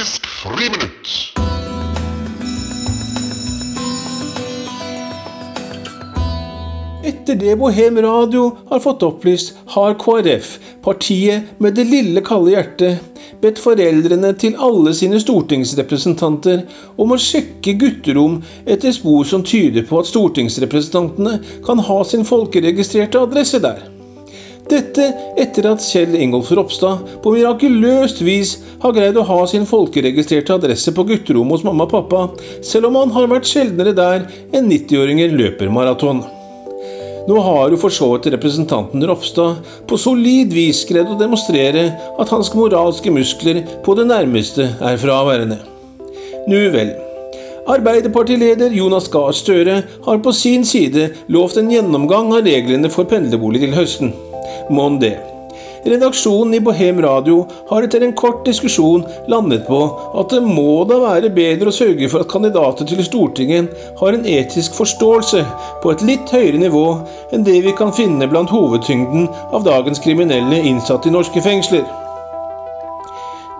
Politisk friminutt. Etter det Bohem Radio har fått opplyst, har KrF, partiet med det lille kalde hjertet, bedt foreldrene til alle sine stortingsrepresentanter om å sjekke gutterom etter spor som tyder på at stortingsrepresentantene kan ha sin folkeregistrerte adresse der. Dette etter at Kjell Ingolf Ropstad på mirakuløst vis har greid å ha sin folkeregistrerte adresse på gutterommet hos mamma og pappa, selv om han har vært sjeldnere der enn 90-åringer løper maraton. Nå har jo for så vidt representanten Ropstad på solid vis greid å demonstrere at hans moralske muskler på det nærmeste er fraværende. Nu vel. Arbeiderpartileder Jonas Gahr Støre har på sin side lovt en gjennomgang av reglene for pendlerbolig til høsten. Mon det. Redaksjonen i Bohem Radio har etter en kort diskusjon landet på at det må da være bedre å sørge for at kandidater til Stortinget har en etisk forståelse på et litt høyere nivå enn det vi kan finne blant hovedtyngden av dagens kriminelle innsatte i norske fengsler.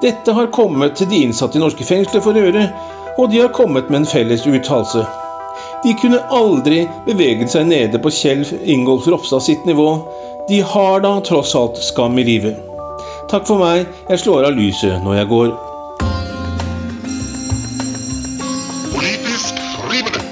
Dette har kommet til de innsatte i norske fengsler for øre, og de har kommet med en felles uttalelse. De kunne aldri beveget seg nede på Kjell Ingolf Ropstad sitt nivå. De har da tross alt skam i livet. Takk for meg, jeg slår av lyset når jeg går. Politisk friminutt.